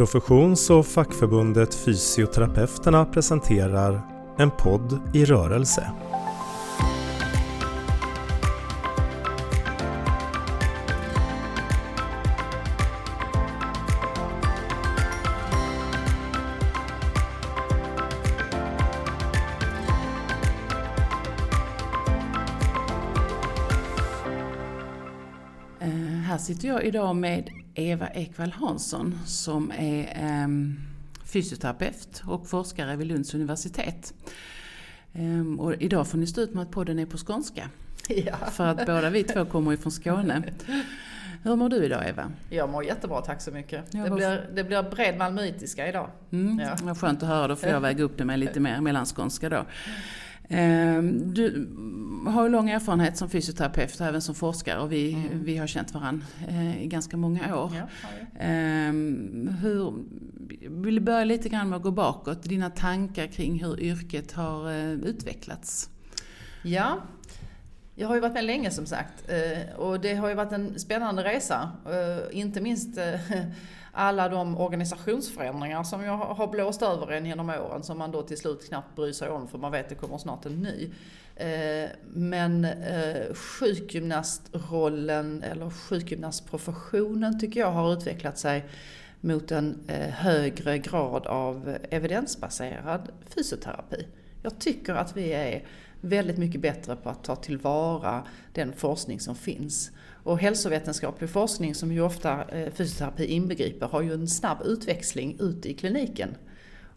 Professions och fackförbundet Fysioterapeuterna presenterar En podd i rörelse. Eh, här sitter jag idag med Eva Ekvall Hansson som är ehm, fysioterapeut och forskare vid Lunds universitet. Ehm, Och idag får ni stå ut med att podden är på skånska. Ja. För att båda vi två kommer ifrån Skåne. Hur mår du idag Eva? Jag mår jättebra, tack så mycket. Ja, det, blir, det blir bred malmöitiska idag. Mm, Ja. Vad skönt att höra, då får jag väga upp det med lite mer mellanskånska då. Ehm, Du har lång erfarenhet som fysioterapeut och även som forskare och vi, Mm. vi har känt varandra i ganska många år. Ja. Um, hur, vill du börja lite grann med att gå bakåt, dina tankar kring hur yrket har eh, utvecklats? ja, jag har ju varit med länge som sagt eh, och det har ju varit en spännande resa. Eh, Inte minst eh, alla de organisationsförändringar som jag har blåst över en genom åren som man då till slut knappt bryr sig om för man vet att det kommer snart en ny. Eh, men eh, sjukgymnastrollen eller sjukgymnastprofessionen tycker jag har utvecklat sig mot en eh, högre grad av evidensbaserad fysioterapi. Jag tycker att vi är väldigt mycket bättre på att ta tillvara den forskning som finns. Och hälsovetenskaplig forskning som ju ofta eh, fysioterapi inbegriper har ju en snabb utväxling ut i kliniken.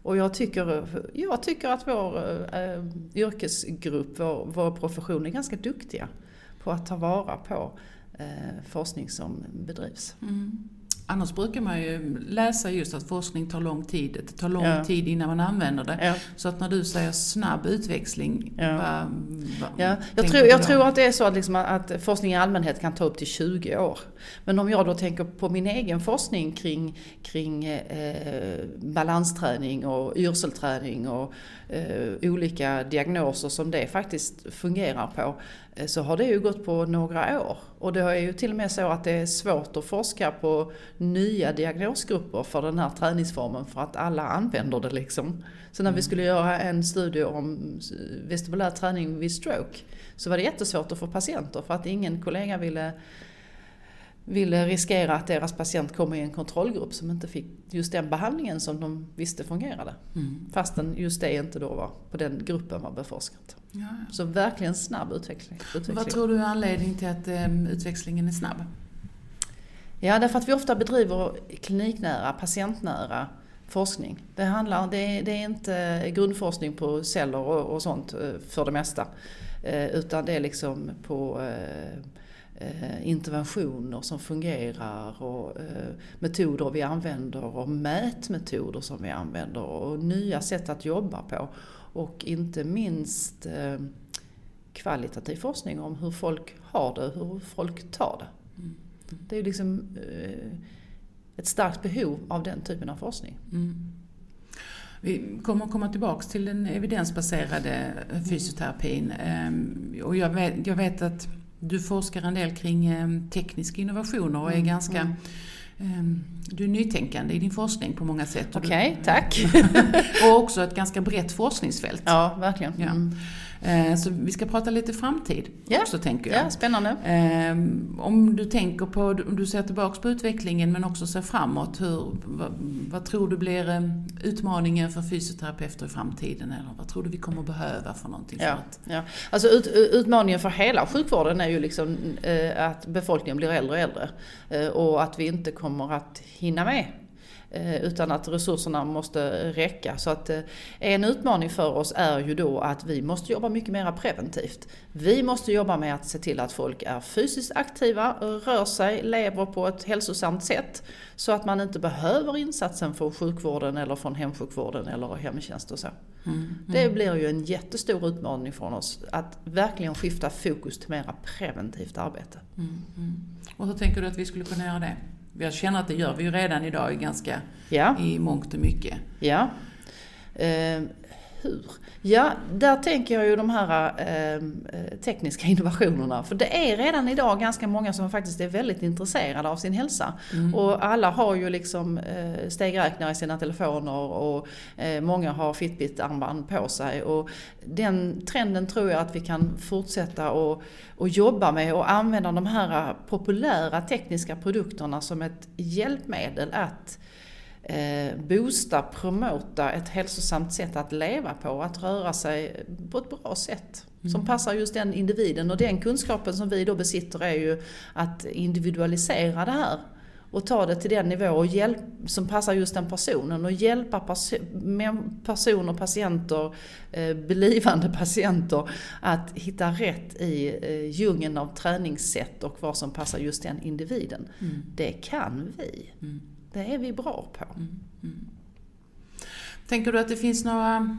Och jag tycker, jag tycker att vår eh, yrkesgrupp, vår, vår profession är ganska duktiga på att ta vara på eh, forskning som bedrivs. Mm. Annars brukar man ju läsa just att forskning tar lång tid. Det tar lång Ja. tid innan man använder det. Ja. Så att när du säger snabb utväxling, Ja. vad, vad Ja, jag, tror, jag tror att det är så att, liksom att forskning i allmänhet kan ta upp till 20 år. Men om jag då tänker på min egen forskning kring, kring eh, balansträning och yrselträning och eh, olika diagnoser som det faktiskt fungerar på eh, så har det ju gått på några år. Och det är ju till och med så att det är svårt att forska på nya diagnosgrupper för den här träningsformen för att alla använder det liksom. Så när vi skulle göra en studie om s- vestibulär träning vid stroke så var det jättesvårt att få patienter för att ingen kollega ville, ville riskera att deras patient kom i en kontrollgrupp som inte fick just den behandlingen som de visste fungerade. Mm. Fastän just det inte då var på den gruppen var beforskat. Ja. Så verkligen snabb utveckling. utveckling. Vad tror du är anledningen till att eh, utväxlingen är snabb? Ja, därför att vi ofta bedriver kliniknära, patientnära forskning. Det, handlar, det, är, det är inte grundforskning på celler och, och sånt eh, för det mesta. Eh, utan det är liksom på eh, interventioner som fungerar och metoder vi använder och mätmetoder som vi använder och nya sätt att jobba på. Och inte minst kvalitativ forskning om hur folk har det, hur folk tar det. Mm. Det är ju liksom eh, ett starkt behov av den typen av forskning. Mm. Vi kommer att komma tillbaks till den evidensbaserade fysioterapin. Ehm, Och jag vet, jag vet att du forskar en del kring ehm, tekniska innovationer och är Mm, ganska mm. ehm, du är nytänkande i din forskning på många sätt. Okej, tack. Och också ett ganska brett forskningsfält. Ja, verkligen. Ja. Eh, Så vi ska prata lite framtid Ja. också tänker jag. Ja, spännande. Ehm, Om du tänker på, om du ser tillbaks på utvecklingen men också ser framåt, hur, vad, vad tror du blir eh, utmaningen för fysioterapeuter i framtiden? Eller vad tror du vi kommer behöva för någonting? för Ja, att- ja. Alltså ut, utmaningen för hela sjukvården är ju liksom eh, att befolkningen blir äldre och äldre. Eh, och att vi inte kommer att hinna med. Eh, utan att resurserna måste räcka. Så att eh, en utmaning för oss är ju då att vi måste jobba mycket mer preventivt. Vi måste jobba med att se till att folk är fysiskt aktiva, rör sig, lever på ett hälsosamt sätt. Så att man inte behöver insatsen från sjukvården eller från hemsjukvården eller hemtjänst och så. Mm. Det blir ju en jättestor utmaning från oss att verkligen skifta fokus till mera preventivt arbete. Mm, mm. Och hur tänker du att vi skulle kunna göra det? Jag känner att det gör vi ju redan idag ganska Ja, i mångt och mycket. ja. Eh, Hur? Ja, där tänker jag ju de här eh, tekniska innovationerna. För det är redan idag ganska många som faktiskt är väldigt intresserade av sin hälsa. Mm. Och alla har ju liksom eh, stegräknare i sina telefoner och eh, många har Fitbit-armband på sig. Och den trenden tror jag att vi kan fortsätta och, och jobba med och använda de här populära tekniska produkterna som ett hjälpmedel att eh, boosta, promota ett hälsosamt sätt att leva på, att röra sig på ett bra sätt. Mm. Som passar just den individen och den kunskapen som vi då besitter är ju att individualisera det här och ta det till den nivå och hjälp, som passar just den personen och hjälpa perso personer, patienter, eh, blivande patienter att hitta rätt i eh, djungeln av träningssätt och vad som passar just den individen. Mm. Det kan vi. Mm. Det är vi bra på. Mm, mm. Tänker du att det finns några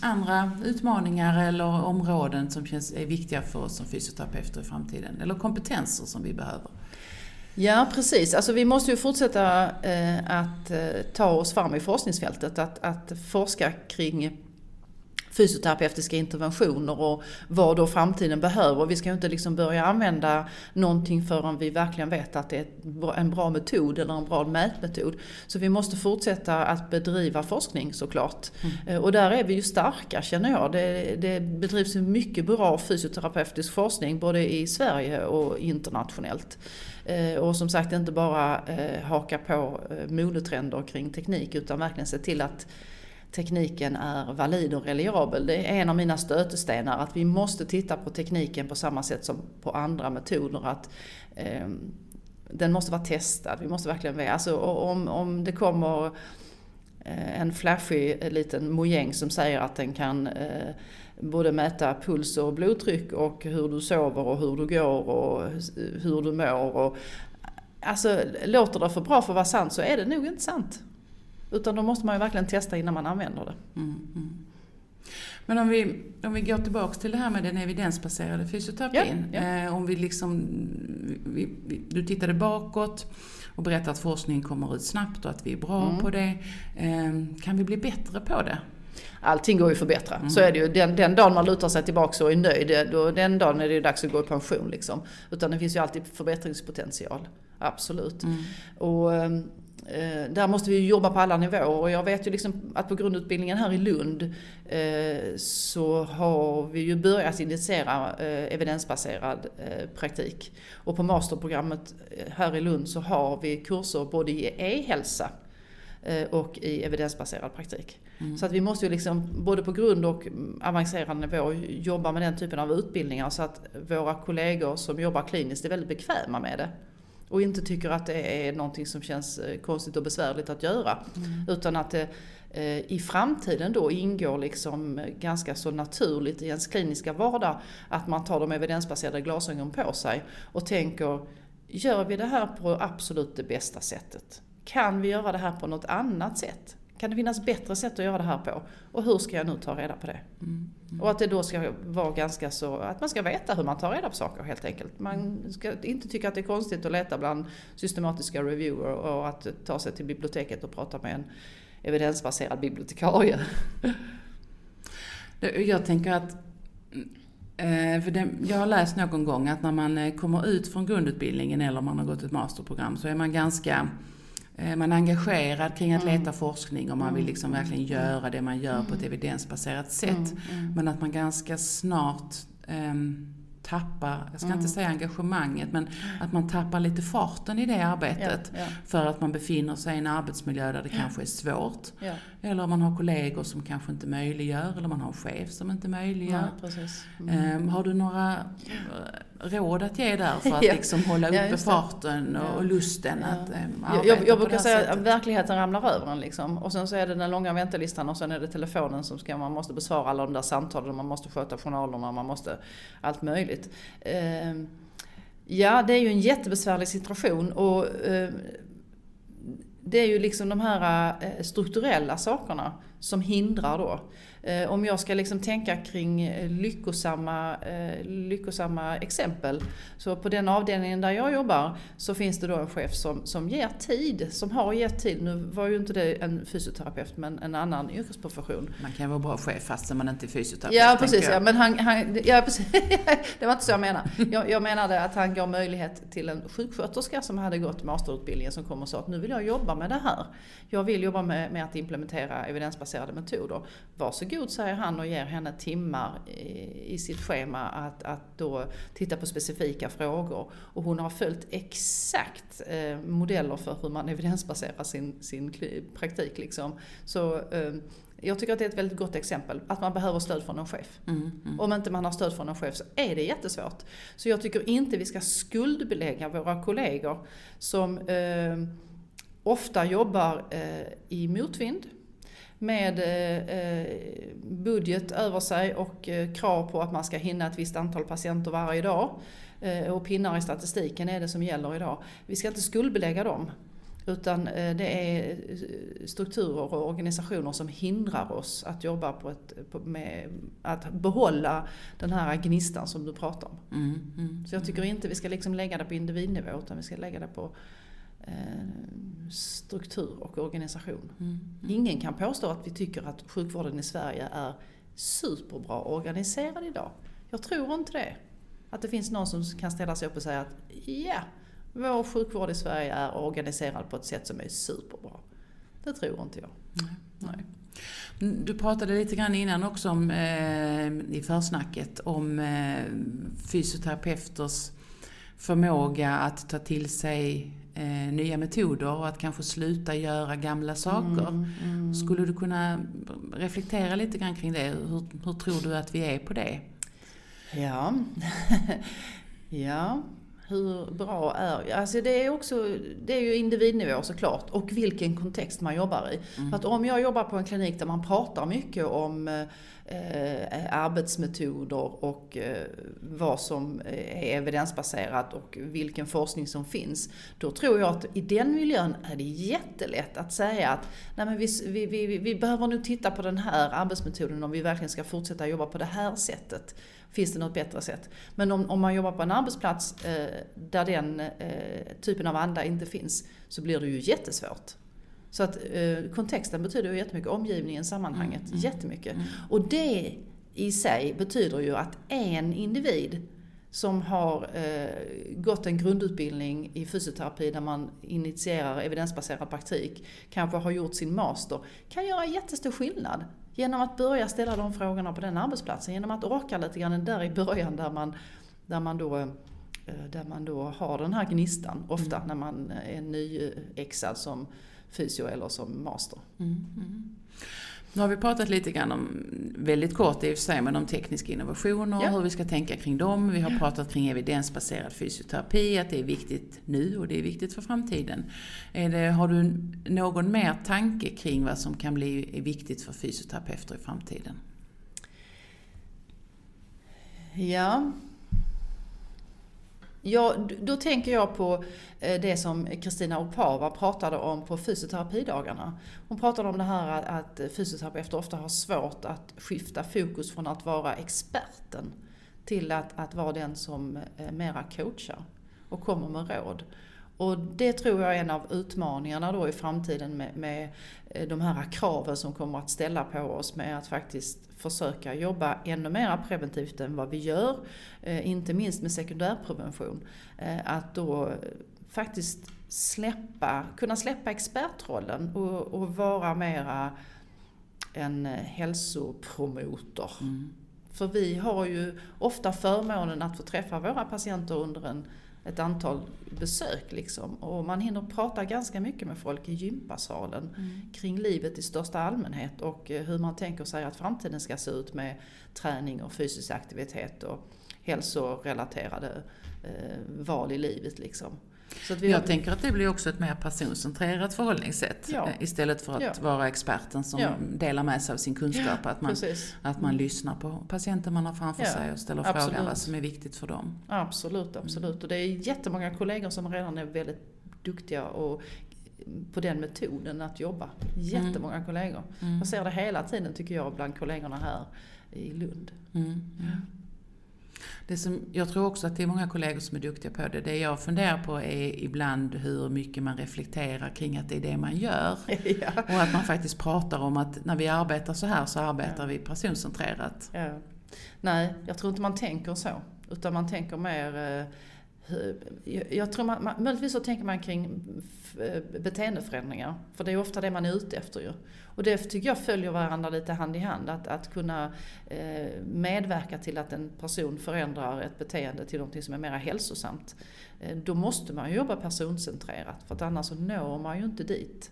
andra utmaningar eller områden som känns är viktiga för oss som fysioterapeuter i framtiden? Eller kompetenser som vi behöver? Ja precis, alltså vi måste ju fortsätta eh, att eh, ta oss fram i forskningsfältet, att, att forska kring fysioterapeutiska interventioner och vad då framtiden behöver. Vi ska ju inte liksom börja använda någonting förrän vi verkligen vet att det är en bra metod eller en bra mätmetod. Så vi måste fortsätta att bedriva forskning såklart. Mm. Eh, och där är vi ju starka känner jag. Det, det bedrivs mycket bra fysioterapeutisk forskning både i Sverige och internationellt. Eh, och som sagt inte bara eh, haka på modetrender kring teknik utan verkligen se till att tekniken är valid och reliabel. Det är en av mina stötestenar att vi måste titta på tekniken på samma sätt som på andra metoder. Att, eh, den måste vara testad. Vi måste verkligen veta. Alltså, om, om det kommer eh, en flashig eh, liten mojäng som säger att den kan eh, både mäta puls och blodtryck och hur du sover och hur du går och hur du mår. Och, alltså, låter det för bra för att vara sant så är det nog inte sant. Utan då måste man ju verkligen testa innan man använder det. Mm, mm. Men om vi, om vi går tillbaks till det här med den evidensbaserade fysioterapin. Ja, ja. Eh, om vi liksom, vi, vi, du tittade bakåt och berättade att forskningen kommer ut snabbt och att vi är bra mm. på det. Eh, kan vi bli bättre på det? Allting går ju att förbättra. Mm. Så är det ju. Den, den dagen man lutar sig tillbaka och är nöjd, då, den dagen är det ju dags att gå i pension. Liksom. Utan det finns ju alltid förbättringspotential. Absolut. Mm. Och, ehm, Eh, där måste vi jobba på alla nivåer och jag vet ju liksom att på grundutbildningen här i Lund eh, så har vi ju börjat initiera eh, evidensbaserad praktik. Och på masterprogrammet här i Lund så har vi kurser både i e-hälsa och i evidensbaserad praktik. Mm. Så att vi måste ju liksom både på grund och avancerad nivå jobba med den typen av utbildningar så att våra kollegor som jobbar kliniskt är väldigt bekväma med det. Och inte tycker att det är någonting som känns eh, konstigt och besvärligt att göra. Mm. Utan att det eh, i framtiden då ingår liksom ganska så naturligt i ens kliniska vardag att man tar de evidensbaserade glasögonen på sig och tänker, gör vi det här på absolut det bästa sättet? Kan vi göra det här på något annat sätt? Kan det finnas bättre sätt att göra det här på? Och hur ska jag nu ta reda på det? Mm. Mm. Och att det då ska vara ganska så, att man ska veta hur man tar reda på saker helt enkelt. Man ska inte tycka att det är konstigt att leta bland systematiska reviewer och att ta sig till biblioteket och prata med en evidensbaserad bibliotekarie. Jag tänker att eh, för det, jag har läst någon gång att när man eh, kommer ut från grundutbildningen eller man har gått ett masterprogram så är man ganska man är engagerad kring att mm. leta forskning och man vill mm. liksom verkligen göra det man gör på ett evidensbaserat sätt. Men att man ganska snart um, tappar, jag ska mm. inte säga engagemanget, men att man tappar lite farten i det arbetet. Ja, ja. För att man befinner sig i en arbetsmiljö där det ja. kanske är svårt. Eller man har kollegor som kanske inte möjliggör, eller man har en chef som inte möjliggör. Mm. Um, har du några råd att ge där för att liksom hålla uppe ja, farten och, och lusten ja. att arbeta Jag, jag brukar säga att verkligheten ramlar över en liksom. Och sen så är det den långa väntelistan och sen är det telefonen som ska, man måste besvara alla de där samtalen, man måste sköta journalerna, man måste allt möjligt. Uh, ja, det är ju en jättebesvärlig situation och uh, det är ju liksom de här strukturella sakerna som hindrar då. Eh, om jag ska liksom tänka kring eh, lyckosamma, eh, lyckosamma exempel. Så på den avdelningen där jag jobbar så finns det då en chef som, som ger tid, som har gett tid. Nu var ju inte det en fysioterapeut men en annan yrkesprofession. Man kan vara bra chef fastän man inte är fysioterapeut. Ja precis, ja, men han, han, ja, precis. det var inte så jag menade. Jag, jag menade att han gav möjlighet till en sjuksköterska som hade gått masterutbildningen som kom och sa att nu vill jag jobba med det här. Jag vill jobba med, med att implementera evidensbaserade metoder. Varsågod säger han och ger henne timmar i, sitt schema att, att då titta på specifika frågor. Och hon har följt exakt eh, modeller för hur man evidensbaserar sin, sin praktik. Liksom. Så eh, jag tycker att det är ett väldigt gott exempel, att man behöver stöd från en chef. Mm, mm. Om inte man har stöd från en chef så är det jättesvårt. Så jag tycker inte vi ska skuldbelägga våra kollegor som eh, ofta jobbar eh, i motvind med eh, eh, budget över sig och eh, krav på att man ska hinna ett visst antal patienter varje dag. Och pinnar i statistiken är det som gäller idag. Vi ska inte skuldbelägga dem. Utan det är strukturer och organisationer som hindrar oss att jobba på ett, med att behålla den här gnistan som du pratar om. Mm, mm, Så jag tycker inte vi ska liksom lägga det på individnivå utan vi ska lägga det på struktur och organisation. Mm. Mm. Ingen kan påstå att vi tycker att sjukvården i Sverige är superbra organiserad idag. Jag tror inte det. Att det finns någon som kan ställa sig upp och säga att ja, vår sjukvård i Sverige är organiserad på ett sätt som är superbra. Det tror inte jag. Nej. Nej. Du pratade lite grann innan också om, eh, i försnacket om eh, fysioterapeuters förmåga att ta till sig eh, nya metoder och att kanske sluta göra gamla saker. Mm, mm. Skulle du kunna reflektera lite grann kring det? Hur, hur tror du att vi är på det? Ja, ja. Hur bra är... Alltså det är också det är ju individnivå såklart och vilken kontext man jobbar i. Mm. För att om jag jobbar på en klinik där man pratar mycket om eh, arbetsmetoder och eh, vad som är evidensbaserat och vilken forskning som finns. Då tror jag att i den miljön är det jättelätt att säga att Nej, men vi, vi, vi, vi behöver nu titta på den här arbetsmetoden om vi verkligen ska fortsätta jobba på det här sättet. Finns det något bättre sätt? Men om, om man jobbar på en arbetsplats eh, där den eh, typen av anda inte finns så blir det ju jättesvårt. Så att eh, kontexten betyder ju jättemycket, omgivningen, sammanhanget, mm, mm. jättemycket. Mm. Och det i sig betyder ju att en individ som har eh, gått en grundutbildning i fysioterapi där man initierar evidensbaserad praktik, kanske har gjort sin master, kan göra jättestor skillnad. Genom att börja ställa de frågorna på den arbetsplatsen, genom att orka lite grann där i början där man, där man då eh, där man då har den här gnistan, ofta mm. när man är nyexad som fysio eller som master. Mm, mm. Nu har vi pratat lite grann om, väldigt kort i och för sig, men om teknisk innovation och ja. hur vi ska tänka kring dem. Vi har ja. pratat kring evidensbaserad fysioterapi, att det är viktigt nu och det är viktigt för framtiden. Det, har du någon mer tanke kring vad som kan bli viktigt för fysioterapeuter i framtiden? Ja, Ja, då tänker jag på eh, det som Kristina Opava pratade om på fysioterapidagarna. Hon pratade om det här att fysioterapeuter ofta har svårt att skifta fokus från att vara experten till att, att vara den som eh, mera coachar och kommer med råd. Och det tror jag är en av utmaningarna då i framtiden med, med, eh, de här kraven som kommer att ställa på oss med att faktiskt försöka jobba ännu mer preventivt än vad vi gör. Eh, inte minst med sekundärprevention. Eh, att då faktiskt släppa, kunna släppa expertrollen och, och vara mera en hälsopromotor. Mm. För vi har ju ofta förmånen att få träffa våra patienter under en ett antal besök. Liksom. Och man hinner prata ganska mycket med folk i gympasalen mm. kring livet i största allmänhet och eh, hur man tänker sig att framtiden ska se ut med träning och fysisk aktivitet och hälsorelaterade eh, val i livet. Liksom. Så jag har... tänker att det blir också ett mer personcentrerat förhållningssätt. Ja. Eh, istället för att ja. vara experten som ja. delar med sig av sin kunskap. Att man, att man lyssnar på patienten man har framför sig och ställer absolut. frågan vad som är viktigt för dem. Absolut, absolut. Och det är jättemånga kollegor som redan är väldigt duktiga och på den metoden att jobba. Jättemånga mm. kollegor. Mm. Jag ser det hela tiden tycker jag bland kollegorna här i Lund. Mm. Det som, jag tror också att det är många kollegor som är duktiga på det. Det jag funderar på är ibland hur mycket man reflekterar kring att det är det man gör. Ja. Och att man faktiskt pratar om att när vi arbetar så här så arbetar ja. vi personcentrerat. Ja. Nej, jag tror inte man tänker så. Utan man tänker mer eh, Eh, jag tror man, möjligtvis så tänker man kring eh, beteendeförändringar. För det är ofta det man är ute efter ju. Och det tycker jag följer varandra lite hand i hand. Att, att kunna eh, medverka till att en person förändrar ett beteende till något som är mer hälsosamt. Eh, då måste man ju jobba personcentrerat. För att annars så når man ju inte dit.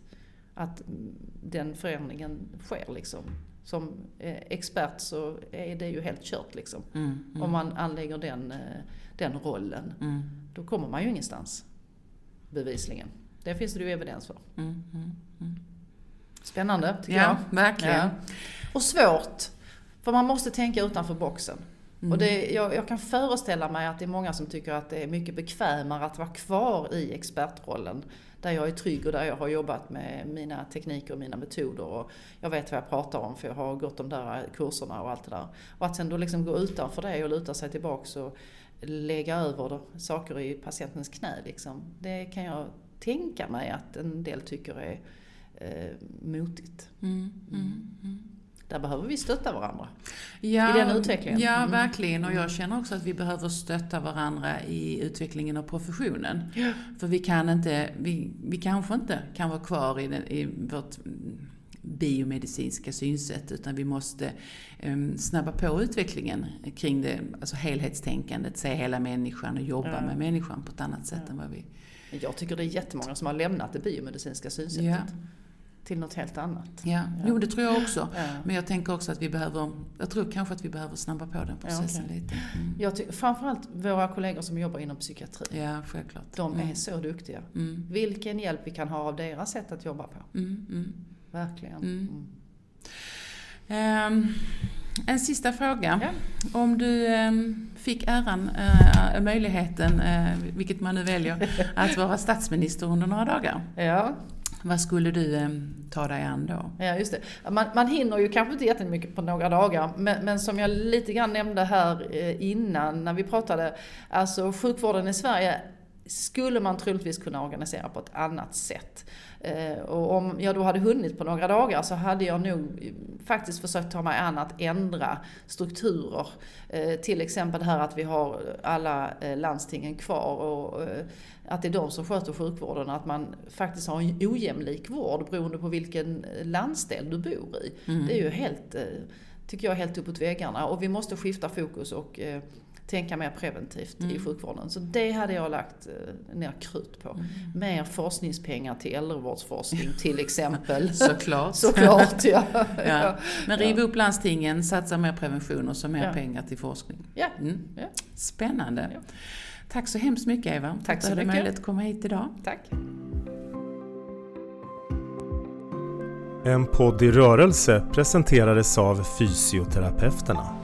Att mm, den förändringen sker liksom. Som eh, expert så är det ju helt kört liksom. Mm, mm. Om man anlägger den den rollen, mm. då kommer man ju ingenstans. Bevisligen. Det finns det ju evidens för. Mm, mm, mm. Spännande, tycker ja, jag. Verkligen. Ja. Och svårt. För man måste tänka utanför boxen. Mm. Och det, jag, jag, kan föreställa mig att det är många som tycker att det är mycket bekvämare att vara kvar i expertrollen. Där jag är trygg och där jag har jobbat med mina tekniker och mina metoder. Och jag vet vad jag pratar om för jag har gått de där kurserna och allt det där. Och att sen då liksom gå utanför det och luta sig tillbaks och lägga över saker i patientens knä. Liksom. Det kan jag tänka mig att en del tycker är eh, motigt. Mm, mm, mm. Där behöver vi stötta varandra ja, i den utvecklingen. Ja, mm. verkligen. Och jag känner också att vi behöver stötta varandra i utvecklingen av professionen. Ja. För vi kan inte, vi, vi kanske inte kan vara kvar i, den, i vårt biomedicinska synsätt utan vi måste um, snabba på utvecklingen kring det, alltså helhetstänkandet, se hela människan och jobba ja. med människan på ett annat sätt ja. än vad vi... Jag tycker det är jättemånga som har lämnat det biomedicinska synsättet. Ja. Till något helt annat. Ja, ja. Jo det tror jag också. Ja. Men jag tänker också att vi behöver, jag tror kanske att vi behöver snabba på den processen ja, okay. lite. Mm. Jag tycker, framförallt våra kollegor som jobbar inom psykiatri. Ja, självklart. De är mm. så duktiga. Mm. Vilken hjälp vi kan ha av deras sätt att jobba på. Mm, mm. Verkligen. Um, en sista fråga. Ja. Om du um, fick äran, uh, möjligheten, uh, vilket man nu väljer, att vara statsminister under några dagar. Ja. Vad skulle du eh, ta dig an då? Ja, just det. Man, man hinner ju kanske inte jättemycket på några dagar, men, men som jag lite grann nämnde här eh, innan när vi pratade, alltså sjukvården i Sverige skulle man troligtvis kunna organisera på ett annat sätt. Eh, och om jag då hade hunnit på några dagar så hade jag nog faktiskt försökt ta mig an att ändra strukturer. Eh, till exempel det här att vi har alla eh, landstingen kvar och att det är de som sköter sjukvården. Att man faktiskt har en ojämlik vård beroende på vilken landsdel du bor i. Mm. Det är ju helt, tycker jag, helt uppåt väggarna. Och vi måste skifta fokus och tänka mer preventivt mm. i sjukvården. Så det hade jag lagt eh, ner krut på. Mm. Mer forskningspengar till äldrevårdsforskning till exempel. Såklart. Såklart ja. ja. Men riva upp landstingen, satsa mer prevention och så mer ja. pengar till forskning. Ja. Mm. ja. Spännande. Ja. Tack så hemskt mycket Eva. Tack så mycket. Att du hade möjlighet att komma hit idag. Tack. En podd i rörelse presenterades av Fysioterapeuterna.